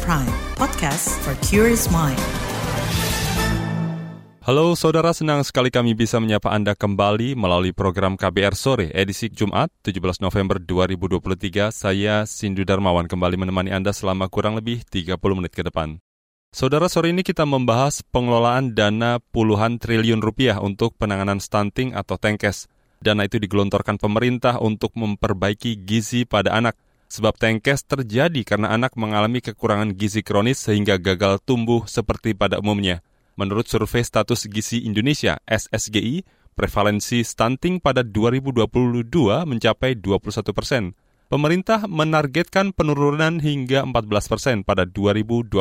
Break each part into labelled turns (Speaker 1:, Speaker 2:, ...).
Speaker 1: Prime, podcast for curious mind.
Speaker 2: Halo saudara, senang sekali kami bisa menyapa Anda kembali melalui program KBR Sore edisi Jumat 17 November 2023. Saya Sindu Darmawan kembali menemani Anda selama kurang lebih 30 menit ke depan. Saudara, sore ini kita membahas pengelolaan dana puluhan triliun rupiah untuk penanganan stunting atau tengkes. Dana itu digelontorkan pemerintah untuk memperbaiki gizi pada anak. Sebab tengkes terjadi karena anak mengalami kekurangan gizi kronis sehingga gagal tumbuh seperti pada umumnya. Menurut survei status gizi Indonesia SSGI, prevalensi stunting pada 2022 mencapai 21 persen. Pemerintah menargetkan penurunan hingga 14 persen pada 2024.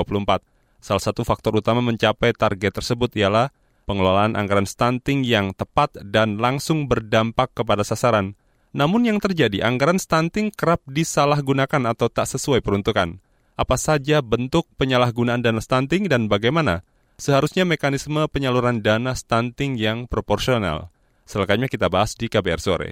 Speaker 2: Salah satu faktor utama mencapai target tersebut ialah pengelolaan anggaran stunting yang tepat dan langsung berdampak kepada sasaran. Namun yang terjadi, anggaran stunting kerap disalahgunakan atau tak sesuai peruntukan. Apa saja bentuk penyalahgunaan dana stunting dan bagaimana? seharusnya mekanisme penyaluran dana stunting yang proporsional. Selengkapnya kita bahas di KBR Sore.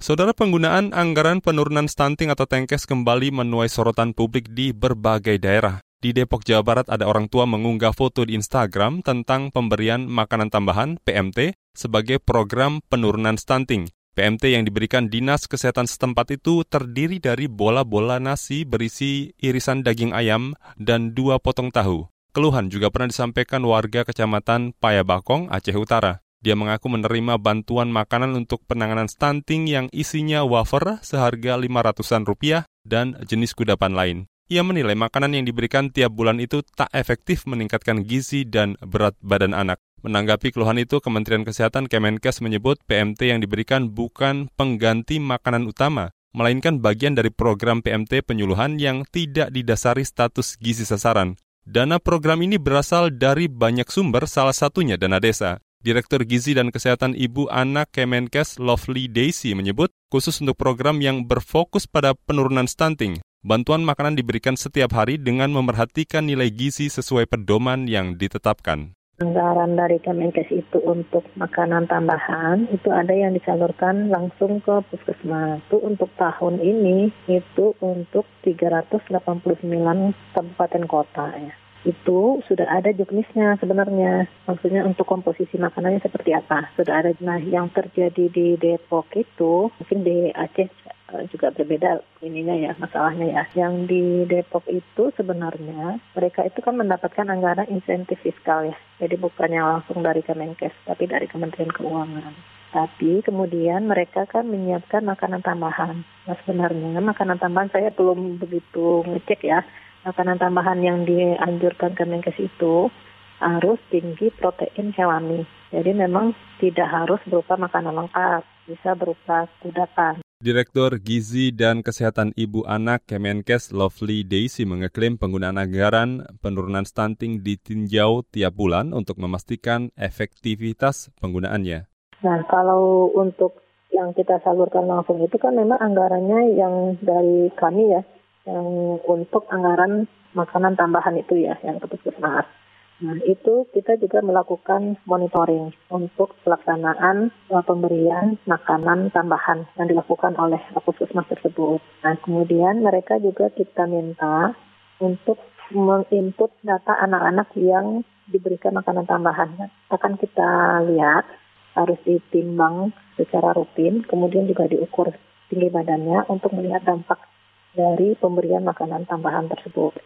Speaker 2: Saudara penggunaan anggaran penurunan stunting atau tengkes kembali menuai sorotan publik di berbagai daerah. Di Depok, Jawa Barat ada orang tua mengunggah foto di Instagram tentang pemberian makanan tambahan PMT sebagai program penurunan stunting. PMT yang diberikan Dinas Kesehatan setempat itu terdiri dari bola-bola nasi berisi irisan daging ayam dan dua potong tahu. Keluhan juga pernah disampaikan warga Kecamatan Payabakong, Aceh Utara. Dia mengaku menerima bantuan makanan untuk penanganan stunting yang isinya wafer seharga 500-an rupiah dan jenis kudapan lain. Ia menilai makanan yang diberikan tiap bulan itu tak efektif meningkatkan gizi dan berat badan anak. Menanggapi keluhan itu, Kementerian Kesehatan Kemenkes menyebut PMT yang diberikan bukan pengganti makanan utama, melainkan bagian dari program PMT penyuluhan yang tidak didasari status gizi sasaran. Dana program ini berasal dari banyak sumber, salah satunya dana desa. Direktur Gizi dan Kesehatan Ibu Anak Kemenkes Lovely Daisy menyebut, khusus untuk program yang berfokus pada penurunan stunting, bantuan makanan diberikan setiap hari dengan memerhatikan nilai gizi sesuai pedoman yang ditetapkan
Speaker 3: anggaran dari Kemenkes itu untuk makanan tambahan itu ada yang disalurkan langsung ke puskesmas. Itu untuk tahun ini itu untuk 389 kabupaten kota ya. Itu sudah ada juknisnya sebenarnya. Maksudnya untuk komposisi makanannya seperti apa. Sudah ada. Nah yang terjadi di Depok itu mungkin di Aceh Eh, juga berbeda ininya ya masalahnya ya. Yang di Depok itu sebenarnya mereka itu kan mendapatkan anggaran insentif fiskal ya. Jadi bukan yang langsung dari Kemenkes tapi dari Kementerian Keuangan. Tapi kemudian mereka kan menyiapkan makanan tambahan. Nah sebenarnya makanan tambahan saya belum begitu ngecek ya. Makanan tambahan yang dianjurkan Kemenkes itu harus tinggi protein hewani. Jadi memang tidak harus berupa makanan lengkap, bisa berupa kudapan.
Speaker 2: Direktur Gizi dan Kesehatan Ibu Anak Kemenkes Lovely Daisy mengeklaim penggunaan anggaran penurunan stunting ditinjau tiap bulan untuk memastikan efektivitas penggunaannya.
Speaker 3: Nah, kalau untuk yang kita salurkan langsung itu kan memang anggarannya yang dari kami ya, yang untuk anggaran makanan tambahan itu ya, yang ke puskesmas. Nah, itu kita juga melakukan monitoring untuk pelaksanaan uh, pemberian makanan tambahan yang dilakukan oleh puskesmas tersebut. Nah, kemudian mereka juga kita minta untuk menginput data anak-anak yang diberikan makanan tambahan. Akan kita lihat harus ditimbang secara rutin, kemudian juga diukur tinggi badannya untuk melihat dampak dari pemberian makanan tambahan tersebut.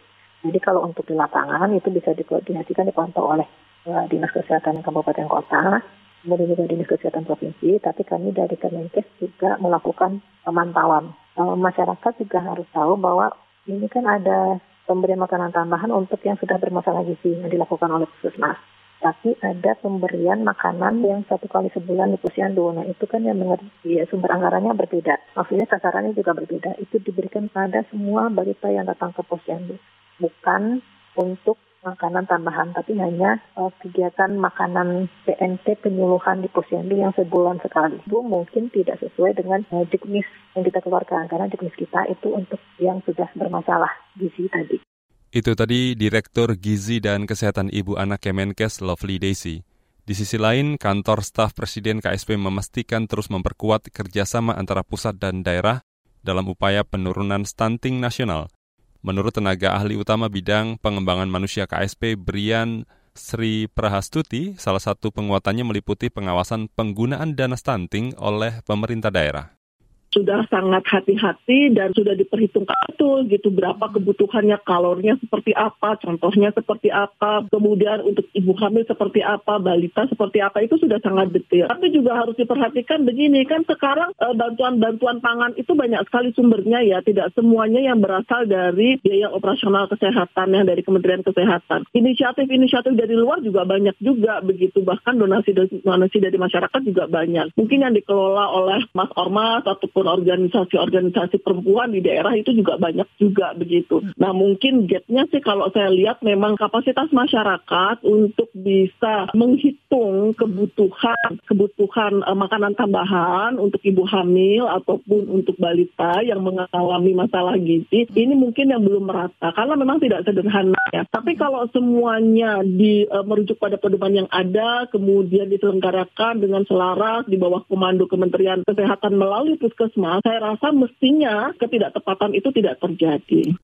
Speaker 3: Jadi kalau untuk di lapangan itu bisa dikoordinasikan dipantau oleh uh, Dinas Kesehatan Kabupaten Kota, kemudian juga Dinas Kesehatan Provinsi, tapi kami dari Kemenkes juga melakukan pemantauan. Uh, masyarakat juga harus tahu bahwa ini kan ada pemberian makanan tambahan untuk yang sudah bermasalah gizi yang dilakukan oleh puskesmas. Tapi ada pemberian makanan yang satu kali sebulan di posyandu. Nah itu kan yang ya, sumber anggarannya berbeda. Maksudnya sasarannya juga berbeda. Itu diberikan pada semua balita yang datang ke posyandu bukan untuk makanan tambahan, tapi hanya uh, kegiatan makanan PNT penyuluhan di posyandu yang sebulan sekali. Itu mungkin tidak sesuai dengan uh, juknis yang kita keluarkan, karena juknis kita itu untuk yang sudah bermasalah gizi tadi.
Speaker 2: Itu tadi Direktur Gizi dan Kesehatan Ibu Anak Kemenkes Lovely Daisy. Di sisi lain, kantor staf Presiden KSP memastikan terus memperkuat kerjasama antara pusat dan daerah dalam upaya penurunan stunting nasional. Menurut tenaga ahli utama bidang pengembangan manusia KSP, Brian Sri Prahastuti, salah satu penguatannya meliputi pengawasan penggunaan dana stunting oleh pemerintah daerah
Speaker 4: sudah sangat hati-hati dan sudah diperhitungkan betul gitu berapa kebutuhannya kalorinya seperti apa, contohnya seperti apa, kemudian untuk ibu hamil seperti apa, balita seperti apa itu sudah sangat detail. Tapi juga harus diperhatikan begini kan sekarang eh, bantuan-bantuan pangan itu banyak sekali sumbernya ya, tidak semuanya yang berasal dari biaya operasional kesehatan yang dari Kementerian Kesehatan. Inisiatif-inisiatif dari luar juga banyak juga begitu, bahkan donasi donasi dari masyarakat juga banyak. Mungkin yang dikelola oleh Mas Ormas ataupun organisasi-organisasi perempuan di daerah itu juga banyak juga begitu. Nah mungkin gapnya sih kalau saya lihat memang kapasitas masyarakat untuk bisa menghitung kebutuhan kebutuhan uh, makanan tambahan untuk ibu hamil ataupun untuk balita yang mengalami masalah gizi ini mungkin yang belum merata karena memang tidak sederhana ya. Tapi kalau semuanya di uh, merujuk pada pedoman yang ada kemudian diselenggarakan dengan selaras di bawah komando Kementerian Kesehatan melalui puskes puskesmas, saya rasa mestinya ketidaktepatan itu tidak terjadi.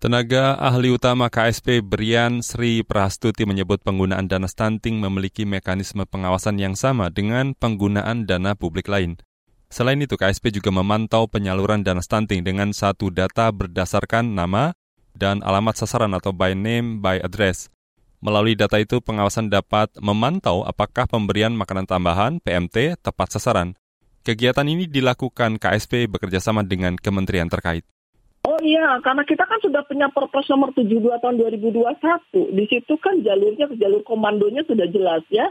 Speaker 2: Tenaga ahli utama KSP Brian Sri Prastuti menyebut penggunaan dana stunting memiliki mekanisme pengawasan yang sama dengan penggunaan dana publik lain. Selain itu, KSP juga memantau penyaluran dana stunting dengan satu data berdasarkan nama dan alamat sasaran atau by name by address. Melalui data itu, pengawasan dapat memantau apakah pemberian makanan tambahan PMT tepat sasaran. Kegiatan ini dilakukan KSP bekerjasama dengan kementerian terkait.
Speaker 4: Oh iya, karena kita kan sudah punya Perpres nomor 72 tahun 2021. Di situ kan jalurnya, jalur komandonya sudah jelas ya.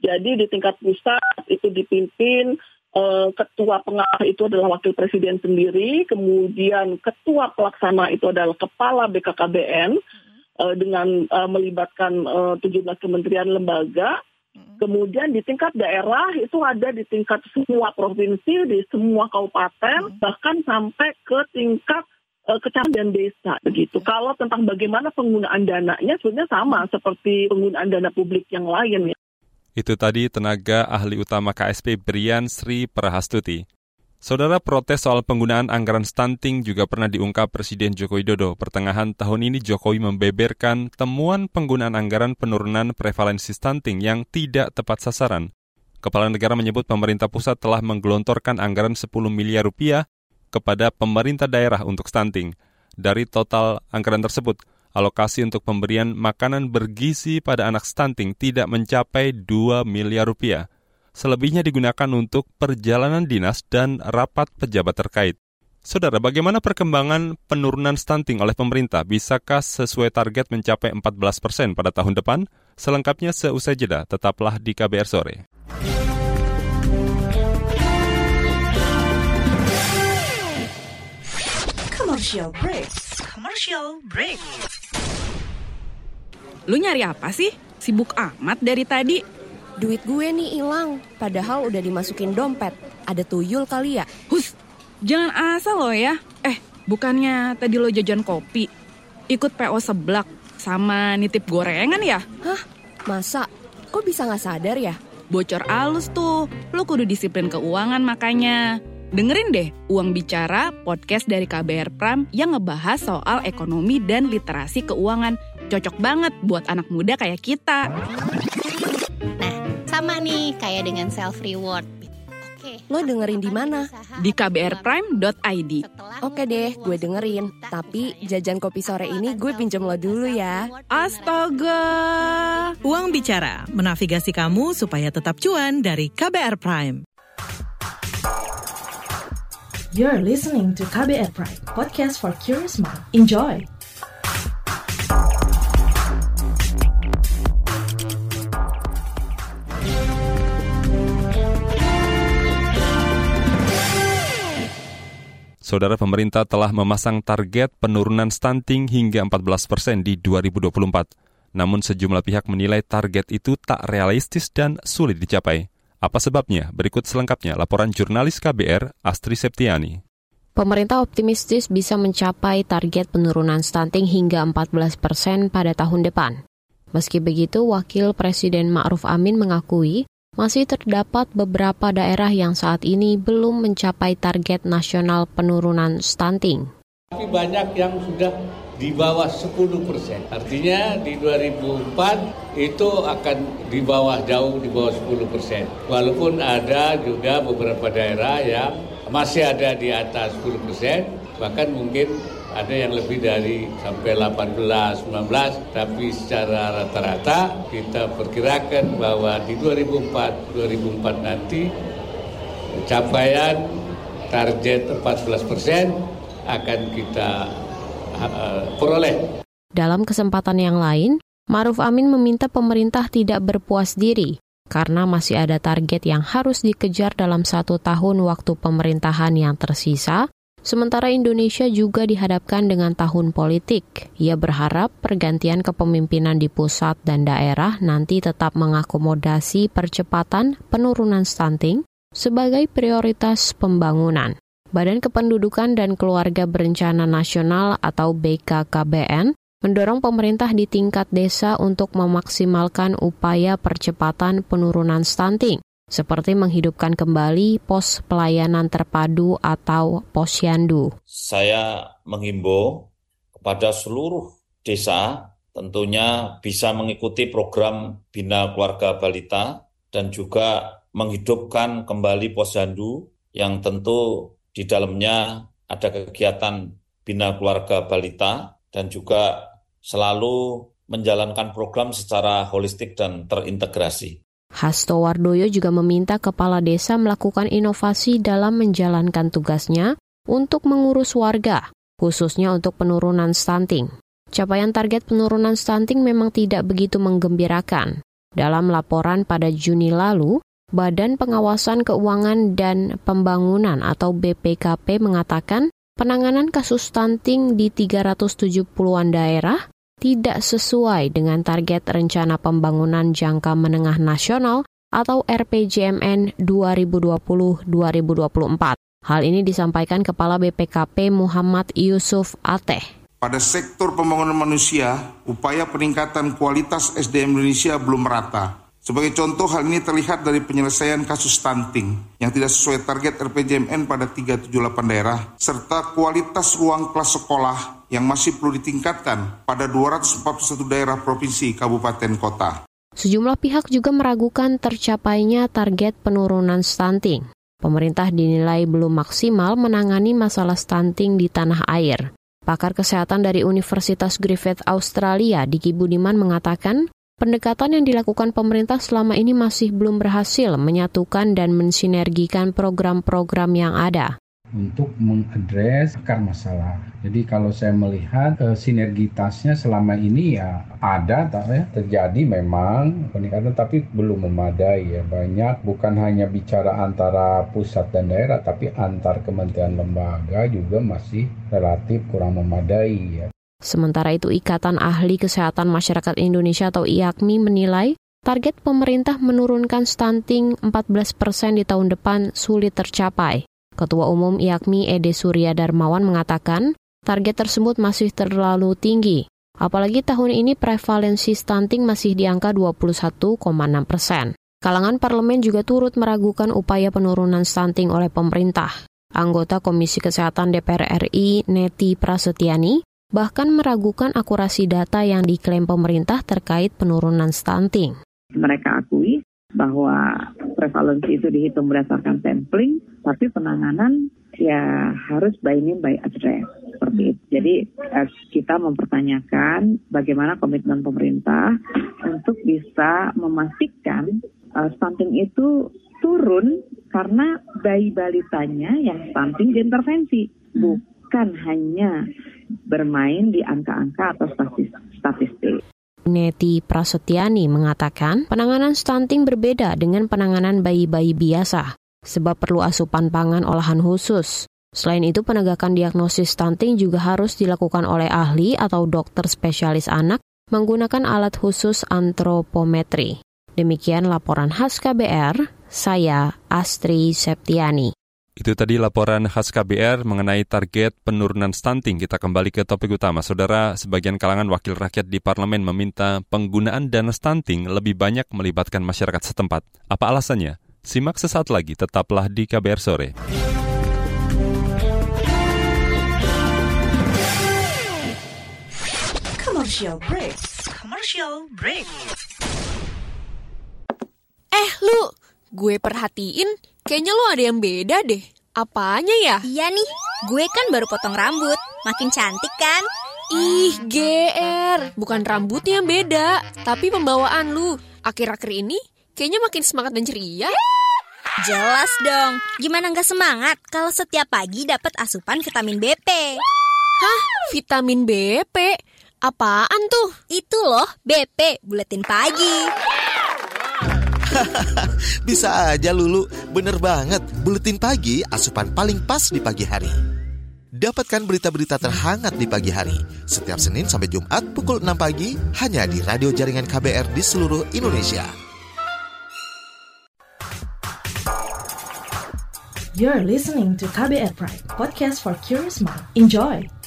Speaker 4: Jadi di tingkat pusat itu dipimpin eh, ketua pengarah itu adalah wakil presiden sendiri, kemudian ketua pelaksana itu adalah kepala BKKBN eh, dengan eh, melibatkan eh, 17 kementerian lembaga Kemudian di tingkat daerah itu ada di tingkat semua provinsi, di semua kabupaten, bahkan sampai ke tingkat uh, kecamatan dan desa begitu. Kalau tentang bagaimana penggunaan dananya sebenarnya sama seperti penggunaan dana publik yang lain ya.
Speaker 2: Itu tadi tenaga ahli utama KSP Brian Sri Prahastuti. Saudara protes soal penggunaan anggaran stunting juga pernah diungkap Presiden Joko Widodo. Pertengahan tahun ini Jokowi membeberkan temuan penggunaan anggaran penurunan prevalensi stunting yang tidak tepat sasaran. Kepala negara menyebut pemerintah pusat telah menggelontorkan anggaran 10 miliar rupiah kepada pemerintah daerah untuk stunting. Dari total anggaran tersebut, alokasi untuk pemberian makanan bergizi pada anak stunting tidak mencapai 2 miliar rupiah. Selebihnya digunakan untuk perjalanan dinas dan rapat pejabat terkait. Saudara, bagaimana perkembangan penurunan stunting oleh pemerintah? Bisakah sesuai target mencapai 14 persen pada tahun depan? Selengkapnya seusai jeda, tetaplah di KBR Sore.
Speaker 1: Commercial break. Commercial break.
Speaker 5: Lu nyari apa sih? Sibuk amat dari tadi.
Speaker 6: Duit gue nih hilang, padahal udah dimasukin dompet. Ada tuyul kali ya?
Speaker 5: Hus, jangan asal lo ya. Eh, bukannya tadi lo jajan kopi, ikut PO seblak, sama nitip gorengan ya?
Speaker 6: Hah? Masa? Kok bisa nggak sadar ya?
Speaker 5: Bocor alus tuh, lo kudu disiplin keuangan makanya. Dengerin deh Uang Bicara, podcast dari KBR Pram yang ngebahas soal ekonomi dan literasi keuangan. Cocok banget buat anak muda kayak kita
Speaker 7: sama nih kayak dengan self reward.
Speaker 6: Oke. Lo dengerin di mana?
Speaker 5: Di kbrprime.id.
Speaker 6: Oke deh, gue dengerin. Tapi jajan kopi sore ini gue pinjam lo dulu ya.
Speaker 5: Astaga.
Speaker 1: Uang bicara, menavigasi kamu supaya tetap cuan dari KBR Prime. You're listening to KBR Prime, podcast for curious mind. Enjoy.
Speaker 2: Saudara pemerintah telah memasang target penurunan stunting hingga 14 persen di 2024. Namun sejumlah pihak menilai target itu tak realistis dan sulit dicapai. Apa sebabnya? Berikut selengkapnya laporan jurnalis KBR Astri Septiani.
Speaker 8: Pemerintah optimistis bisa mencapai target penurunan stunting hingga 14 persen pada tahun depan. Meski begitu, Wakil Presiden Ma'ruf Amin mengakui masih terdapat beberapa daerah yang saat ini belum mencapai target nasional penurunan stunting.
Speaker 9: Tapi banyak yang sudah di bawah 10 persen. Artinya di 2004 itu akan di bawah jauh di bawah 10 persen. Walaupun ada juga beberapa daerah yang masih ada di atas 10 persen, bahkan mungkin ada yang lebih dari sampai 18, 19, tapi secara rata-rata kita perkirakan bahwa di 2004, 2004 nanti capaian target 14 persen akan kita uh, peroleh.
Speaker 8: Dalam kesempatan yang lain, Maruf Amin meminta pemerintah tidak berpuas diri karena masih ada target yang harus dikejar dalam satu tahun waktu pemerintahan yang tersisa, sementara Indonesia juga dihadapkan dengan tahun politik. Ia berharap pergantian kepemimpinan di pusat dan daerah nanti tetap mengakomodasi percepatan penurunan stunting sebagai prioritas pembangunan. Badan Kependudukan dan Keluarga Berencana Nasional atau BKKBN mendorong pemerintah di tingkat desa untuk memaksimalkan upaya percepatan penurunan stunting, seperti menghidupkan kembali pos pelayanan terpadu atau posyandu.
Speaker 10: Saya menghimbau kepada seluruh desa tentunya bisa mengikuti program Bina Keluarga Balita dan juga menghidupkan kembali posyandu yang tentu di dalamnya ada kegiatan bina keluarga balita dan juga selalu menjalankan program secara holistik dan terintegrasi.
Speaker 8: Hasto Wardoyo juga meminta kepala desa melakukan inovasi dalam menjalankan tugasnya untuk mengurus warga, khususnya untuk penurunan stunting. Capaian target penurunan stunting memang tidak begitu menggembirakan. Dalam laporan pada Juni lalu, Badan Pengawasan Keuangan dan Pembangunan atau BPKP mengatakan penanganan kasus stunting di 370-an daerah tidak sesuai dengan target Rencana Pembangunan Jangka Menengah Nasional atau RPJMN 2020-2024. Hal ini disampaikan Kepala BPKP Muhammad Yusuf Ateh.
Speaker 11: Pada sektor pembangunan manusia, upaya peningkatan kualitas SDM Indonesia belum merata sebagai contoh, hal ini terlihat dari penyelesaian kasus stunting yang tidak sesuai target RPJMN pada 378 daerah, serta kualitas ruang kelas sekolah yang masih perlu ditingkatkan pada 241 daerah provinsi, kabupaten, kota.
Speaker 8: Sejumlah pihak juga meragukan tercapainya target penurunan stunting. Pemerintah dinilai belum maksimal menangani masalah stunting di tanah air. Pakar kesehatan dari Universitas Griffith Australia, Diki Budiman mengatakan, pendekatan yang dilakukan pemerintah selama ini masih belum berhasil menyatukan dan mensinergikan program-program yang ada
Speaker 12: untuk mengadres akar masalah. Jadi kalau saya melihat e, sinergitasnya selama ini ya ada ya, terjadi memang peningkatan tapi belum memadai ya banyak bukan hanya bicara antara pusat dan daerah tapi antar kementerian lembaga juga masih relatif kurang memadai ya.
Speaker 8: Sementara itu Ikatan Ahli Kesehatan Masyarakat Indonesia atau IAKMI menilai target pemerintah menurunkan stunting 14 persen di tahun depan sulit tercapai. Ketua Umum IAKMI Ede Surya Darmawan mengatakan target tersebut masih terlalu tinggi. Apalagi tahun ini prevalensi stunting masih di angka 21,6 persen. Kalangan parlemen juga turut meragukan upaya penurunan stunting oleh pemerintah. Anggota Komisi Kesehatan DPR RI, Neti Prasetyani, bahkan meragukan akurasi data yang diklaim pemerintah terkait penurunan stunting.
Speaker 13: Mereka akui bahwa prevalensi itu dihitung berdasarkan sampling, tapi penanganan ya harus by name by address seperti itu. Jadi eh, kita mempertanyakan bagaimana komitmen pemerintah untuk bisa memastikan uh, stunting itu turun karena bayi balitanya yang stunting diintervensi, bukan hanya bermain di angka-angka atau statistik.
Speaker 8: Neti Prasetyani mengatakan penanganan stunting berbeda dengan penanganan bayi-bayi biasa, sebab perlu asupan pangan olahan khusus. Selain itu, penegakan diagnosis stunting juga harus dilakukan oleh ahli atau dokter spesialis anak menggunakan alat khusus antropometri. Demikian laporan khas KBR, saya Astri Septiani.
Speaker 2: Itu tadi laporan khas KBR mengenai target penurunan stunting. Kita kembali ke topik utama. Saudara, sebagian kalangan wakil rakyat di parlemen meminta penggunaan dana stunting lebih banyak melibatkan masyarakat setempat. Apa alasannya? Simak sesaat lagi, tetaplah di KBR sore.
Speaker 14: Commercial break. Commercial break.
Speaker 6: Eh, lu, gue perhatiin Kayaknya lo ada yang beda deh. Apanya ya?
Speaker 15: Iya nih, gue kan baru potong rambut. Makin cantik kan?
Speaker 6: Ih, GR. Bukan rambutnya yang beda, tapi pembawaan lu. Akhir-akhir ini kayaknya makin semangat dan ceria.
Speaker 15: Jelas dong. Gimana nggak semangat kalau setiap pagi dapat asupan vitamin BP?
Speaker 6: Hah? Vitamin BP? Apaan tuh?
Speaker 15: Itu loh, BP, buletin pagi.
Speaker 16: Bisa aja Lulu, bener banget. Buletin pagi asupan paling pas di pagi hari. Dapatkan berita-berita terhangat di pagi hari setiap Senin sampai Jumat pukul 6 pagi hanya di radio jaringan KBR di seluruh Indonesia.
Speaker 14: You're listening to KBR Pride, podcast for curious mind. Enjoy.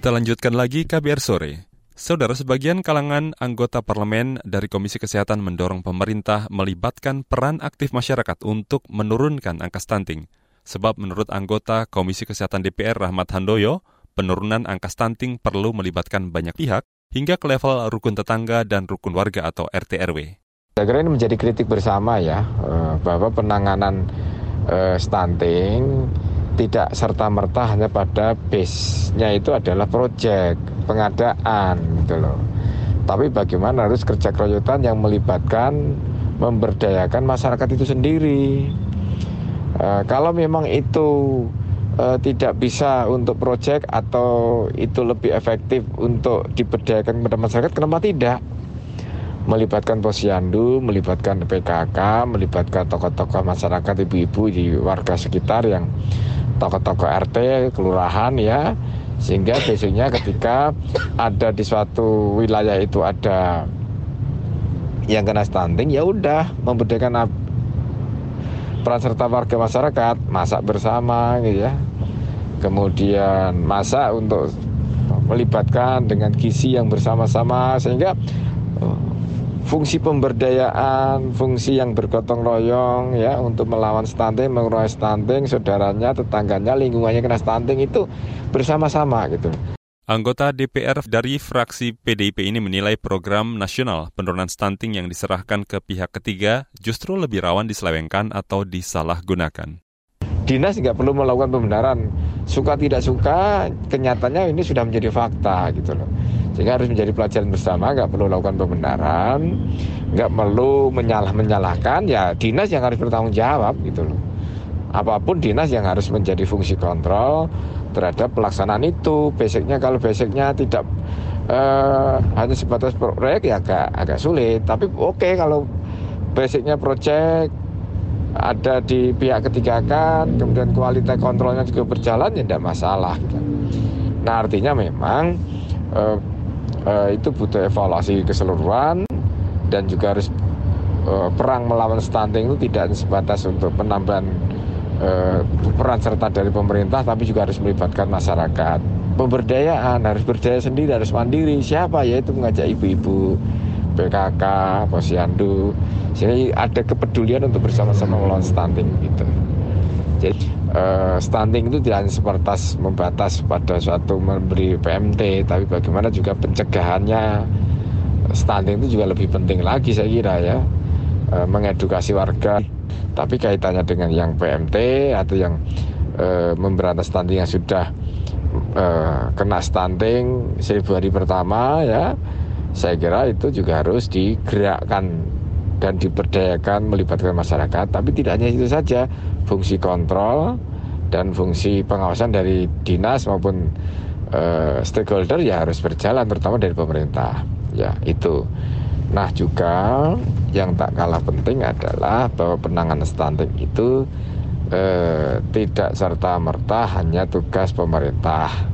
Speaker 2: Kita lanjutkan lagi KBR sore. Saudara, sebagian kalangan anggota parlemen dari Komisi Kesehatan mendorong pemerintah melibatkan peran aktif masyarakat untuk menurunkan angka stunting. Sebab menurut anggota Komisi Kesehatan DPR Rahmat Handoyo, penurunan angka stunting perlu melibatkan banyak pihak hingga ke level rukun tetangga dan rukun warga atau RT RW.
Speaker 17: Saya kira ini menjadi kritik bersama ya eh, bahwa penanganan eh, stunting tidak serta-merta hanya pada base-nya itu adalah proyek, pengadaan gitu loh. Tapi bagaimana harus kerja keroyotan yang melibatkan memberdayakan masyarakat itu sendiri. E, kalau memang itu e, tidak bisa untuk proyek atau itu lebih efektif untuk diberdayakan kepada masyarakat, kenapa tidak? melibatkan posyandu, melibatkan PKK, melibatkan tokoh-tokoh masyarakat, ibu-ibu di warga sekitar yang tokoh-tokoh RT, kelurahan ya, sehingga besoknya ketika ada di suatu wilayah itu ada yang kena stunting, ya udah membedakan peran serta warga masyarakat, masak bersama gitu ya, kemudian masak untuk melibatkan dengan gizi yang bersama-sama sehingga fungsi pemberdayaan, fungsi yang bergotong royong ya untuk melawan stunting, mengurangi stunting, saudaranya, tetangganya, lingkungannya kena stunting itu bersama-sama gitu.
Speaker 2: Anggota DPR dari fraksi PDIP ini menilai program nasional penurunan stunting yang diserahkan ke pihak ketiga justru lebih rawan diselewengkan atau disalahgunakan.
Speaker 17: Dinas nggak perlu melakukan pembenaran, suka tidak suka, kenyataannya ini sudah menjadi fakta gitu loh. Sehingga harus menjadi pelajaran bersama nggak perlu lakukan pembenaran nggak perlu menyalah menyalahkan ya dinas yang harus bertanggung jawab gitu loh. Apa pun dinas yang harus menjadi fungsi kontrol terhadap pelaksanaan itu. Basicnya kalau basicnya tidak eh, hanya sebatas proyek ya agak agak sulit. Tapi oke okay, kalau basicnya proyek ada di pihak ketiga kan kemudian kualitas kontrolnya juga berjalan ya tidak masalah gitu. nah artinya memang eh, uh, itu butuh evaluasi keseluruhan dan juga harus uh, perang melawan stunting itu tidak sebatas untuk penambahan uh, peran serta dari pemerintah tapi juga harus melibatkan masyarakat. Pemberdayaan harus berdaya sendiri harus mandiri. Siapa yaitu mengajak ibu-ibu PKK, posyandu sehingga ada kepedulian untuk bersama-sama melawan stunting gitu. Jadi uh, stunting itu tidak hanya sebatas membatas pada suatu memberi PMT, tapi bagaimana juga pencegahannya stunting itu juga lebih penting lagi saya kira ya uh, mengedukasi warga. Tapi kaitannya dengan yang PMT atau yang uh, memberantas stunting yang sudah uh, kena stunting seribu hari pertama ya, saya kira itu juga harus digerakkan dan diberdayakan melibatkan masyarakat. Tapi tidak hanya itu saja, fungsi kontrol dan fungsi pengawasan dari dinas maupun uh, stakeholder ya harus berjalan terutama dari pemerintah. Ya itu. Nah juga yang tak kalah penting adalah bahwa penanganan stunting itu uh, tidak serta merta hanya tugas pemerintah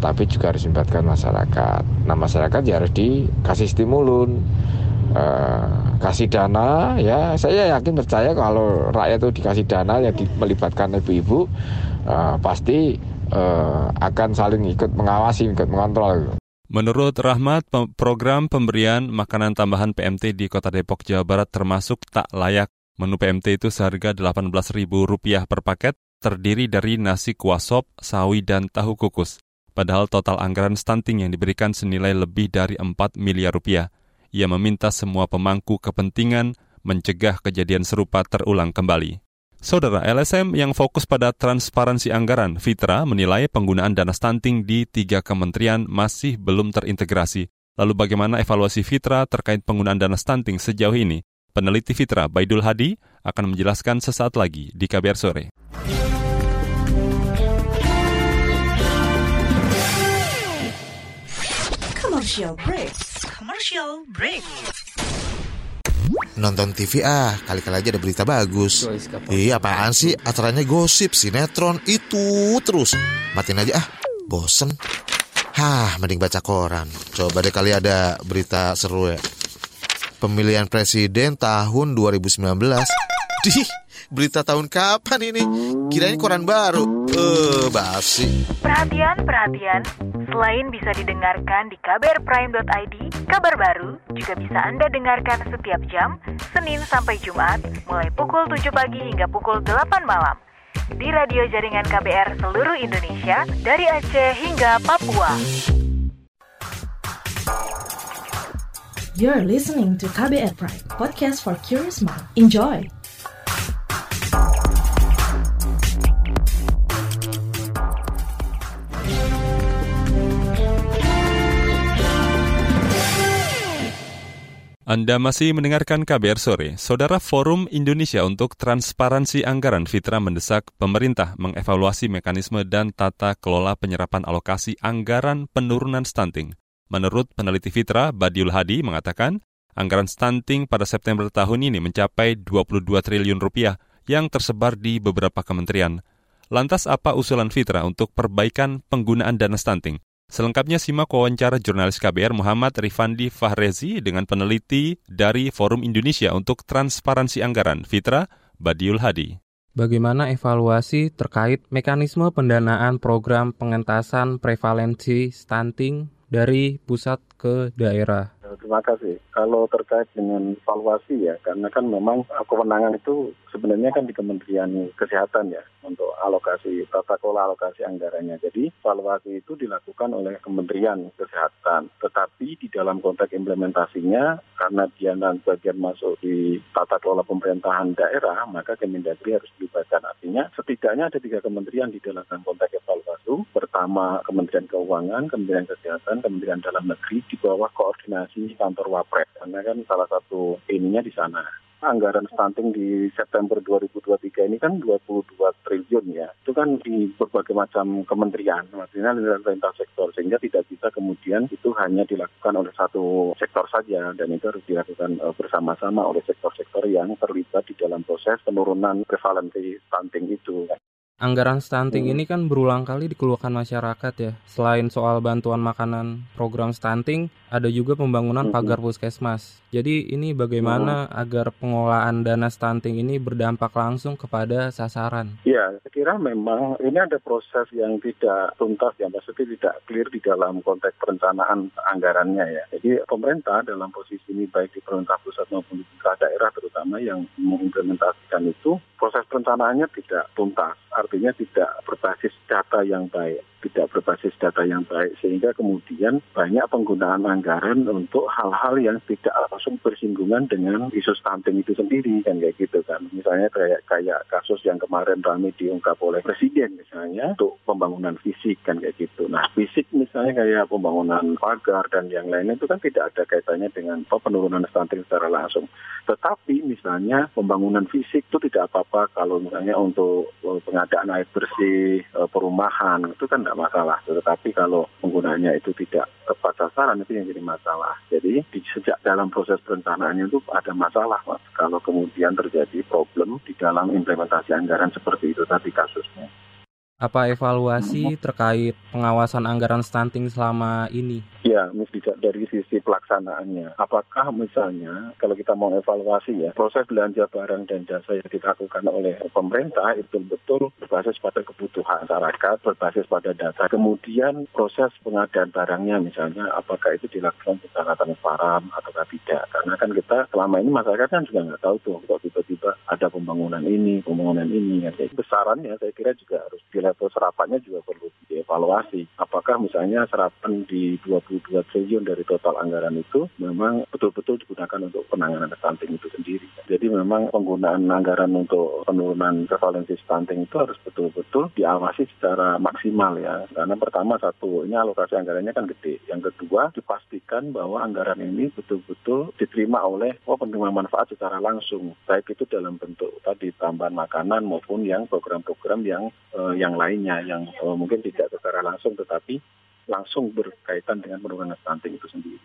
Speaker 17: tapi juga harus melibatkan masyarakat. Nah masyarakat ya harus dikasih stimulun, uh, kasih dana ya saya yakin percaya kalau rakyat itu dikasih dana yang melibatkan ibu-ibu uh, pasti uh, akan saling ikut mengawasi, ikut mengontrol.
Speaker 2: Menurut Rahmat, program pemberian makanan tambahan PMT di Kota Depok, Jawa Barat termasuk tak layak. Menu PMT itu seharga Rp18.000 per paket, terdiri dari nasi kuah sop, sawi, dan tahu kukus. Padahal total anggaran stunting yang diberikan senilai lebih dari 4 miliar rupiah. Ia meminta semua pemangku kepentingan mencegah kejadian serupa terulang kembali. Saudara LSM yang fokus pada transparansi anggaran, Fitra menilai penggunaan dana stunting di tiga kementerian masih belum terintegrasi. Lalu bagaimana evaluasi Fitra terkait penggunaan dana stunting sejauh ini? Peneliti Fitra Baidul Hadi akan menjelaskan sesaat lagi di KBR Sore.
Speaker 14: Commercial break. Commercial break.
Speaker 16: Nonton TV ah, kali-kali aja ada berita bagus. Iya apaan sih? Acaranya gosip, sinetron, itu terus. Matiin aja ah, bosen. Hah, mending baca koran. Coba deh kali ada berita seru ya. Pemilihan presiden tahun 2019. Dih, berita tahun kapan ini? Kirain koran baru. Eh, uh, basi.
Speaker 18: Perhatian, perhatian. Selain bisa didengarkan di kbrprime.id, kabar baru juga bisa Anda dengarkan setiap jam, Senin sampai Jumat, mulai pukul 7 pagi hingga pukul 8 malam. Di radio jaringan KBR seluruh Indonesia, dari Aceh hingga Papua.
Speaker 14: You're listening to KBR Prime, podcast for curious mind. Enjoy!
Speaker 2: Anda masih mendengarkan KBR sore. Saudara Forum Indonesia untuk Transparansi Anggaran Fitra mendesak pemerintah mengevaluasi mekanisme dan tata kelola penyerapan alokasi anggaran penurunan stunting. Menurut peneliti Fitra, Badiul Hadi mengatakan, anggaran stunting pada September tahun ini mencapai 22 triliun rupiah yang tersebar di beberapa kementerian. Lantas apa usulan Fitra untuk perbaikan penggunaan dana stunting? Selengkapnya simak wawancara jurnalis KBR Muhammad Rifandi Fahrezi dengan peneliti dari Forum Indonesia untuk Transparansi Anggaran, Fitra Badiul Hadi.
Speaker 19: Bagaimana evaluasi terkait mekanisme pendanaan program pengentasan prevalensi stunting dari pusat ke daerah?
Speaker 20: Terima kasih. Kalau terkait dengan evaluasi ya, karena kan memang kewenangan itu sebenarnya kan di Kementerian Kesehatan ya untuk alokasi tata kelola alokasi anggarannya. Jadi evaluasi itu dilakukan oleh Kementerian Kesehatan. Tetapi di dalam konteks implementasinya karena dia dan bagian masuk di tata kelola pemerintahan daerah, maka Kemendagri harus dilibatkan. Artinya setidaknya ada tiga kementerian di dalam konteks evaluasi. Pertama Kementerian Keuangan, Kementerian Kesehatan, Kementerian Dalam Negeri di bawah koordinasi di kantor Wapres karena kan salah satu ininya di sana. Anggaran stunting di September 2023 ini kan 22 triliun ya. Itu kan di berbagai macam kementerian, maksudnya lintas sektor, sehingga tidak bisa kemudian itu hanya dilakukan oleh satu sektor saja, dan itu harus dilakukan uh, bersama-sama oleh sektor-sektor yang terlibat di dalam proses penurunan prevalensi stunting itu.
Speaker 19: Anggaran stunting hmm. ini kan berulang kali dikeluarkan masyarakat ya. Selain soal bantuan makanan program stunting, ada juga pembangunan hmm. pagar puskesmas. Jadi ini bagaimana hmm. agar pengelolaan dana stunting ini berdampak langsung kepada sasaran?
Speaker 20: Ya, saya kira memang ini ada proses yang tidak tuntas ya, maksudnya tidak clear di dalam konteks perencanaan anggarannya ya. Jadi pemerintah dalam posisi ini baik di pemerintah pusat maupun di pemerintah daerah terutama yang mengimplementasikan itu, proses perencanaannya tidak tuntas artinya tidak berbasis data yang baik, tidak berbasis data yang baik sehingga kemudian banyak penggunaan anggaran untuk hal-hal yang tidak langsung bersinggungan dengan isu stunting itu sendiri kan kayak gitu kan. Misalnya kayak kayak kasus yang kemarin ramai diungkap oleh presiden misalnya untuk pembangunan fisik kan kayak gitu. Nah, fisik misalnya kayak pembangunan pagar dan yang lainnya itu kan tidak ada kaitannya dengan penurunan stunting secara langsung. Tetapi misalnya pembangunan fisik itu tidak apa-apa kalau misalnya untuk eh, pengadaan air bersih, eh, perumahan, itu kan tidak masalah. Tetapi kalau penggunaannya itu tidak tepat sasaran, itu yang jadi masalah. Jadi di, sejak dalam proses perencanaannya itu ada masalah, Mas. Kalau kemudian terjadi problem di dalam implementasi anggaran seperti itu tadi kasusnya.
Speaker 19: Apa evaluasi terkait pengawasan anggaran stunting selama ini?
Speaker 20: Ya, mesti dari sisi pelaksanaannya. Apakah misalnya kalau kita mau evaluasi ya, proses belanja barang dan jasa yang dilakukan oleh pemerintah itu betul berbasis pada kebutuhan masyarakat, berbasis pada data. Kemudian proses pengadaan barangnya misalnya apakah itu dilakukan secara transparan atau tidak. Karena kan kita selama ini masyarakat kan juga nggak tahu tuh kok tiba-tiba ada pembangunan ini, pembangunan ini. Ya. Besarannya saya kira juga harus di level serapannya juga perlu dievaluasi. Apakah misalnya serapan di 20 22 triliun dari total anggaran itu memang betul-betul digunakan untuk penanganan stunting itu sendiri. Jadi memang penggunaan anggaran untuk penurunan prevalensi stunting itu harus betul-betul diawasi secara maksimal ya. Karena pertama satu, ini alokasi anggarannya kan gede. Yang kedua, dipastikan bahwa anggaran ini betul-betul diterima oleh oh, penerima manfaat secara langsung. Baik itu dalam bentuk tadi tambahan makanan maupun yang program-program yang eh, yang lainnya yang eh, mungkin tidak secara langsung tetapi langsung berkaitan dengan penurunan stunting itu sendiri.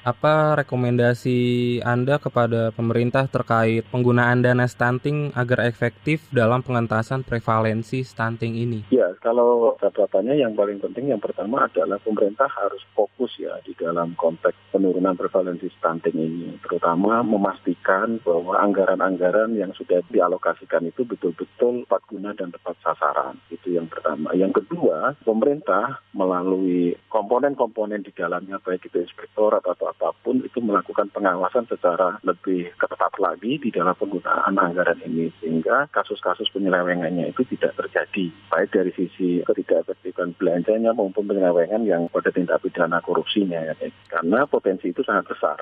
Speaker 19: Apa rekomendasi Anda kepada pemerintah terkait penggunaan dana stunting agar efektif dalam pengentasan prevalensi stunting ini?
Speaker 20: Ya, kalau catatannya yang paling penting yang pertama adalah pemerintah harus fokus ya di dalam konteks penurunan prevalensi stunting ini, terutama memastikan bahwa anggaran-anggaran yang sudah dialokasikan itu betul-betul tepat guna dan tepat sasaran. Itu yang pertama. Yang kedua, pemerintah melalui komponen-komponen di dalamnya baik itu inspektorat atau apa pun itu melakukan pengawasan secara lebih ketat lagi di dalam penggunaan anggaran ini sehingga kasus-kasus penyelewengannya itu tidak terjadi baik dari sisi ketidakefektifan belanjanya maupun penyelewengan yang pada tindak pidana korupsinya ya. karena potensi itu sangat besar.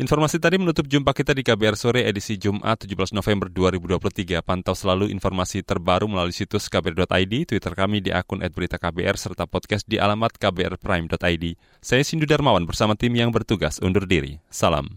Speaker 2: Informasi tadi menutup jumpa kita di KBR Sore edisi Jumat 17 November 2023. Pantau selalu informasi terbaru melalui situs kbr.id, Twitter kami di akun @beritaKBR serta podcast di alamat kbrprime.id. Saya Sindu Darmawan bersama tim yang bertugas undur diri. Salam.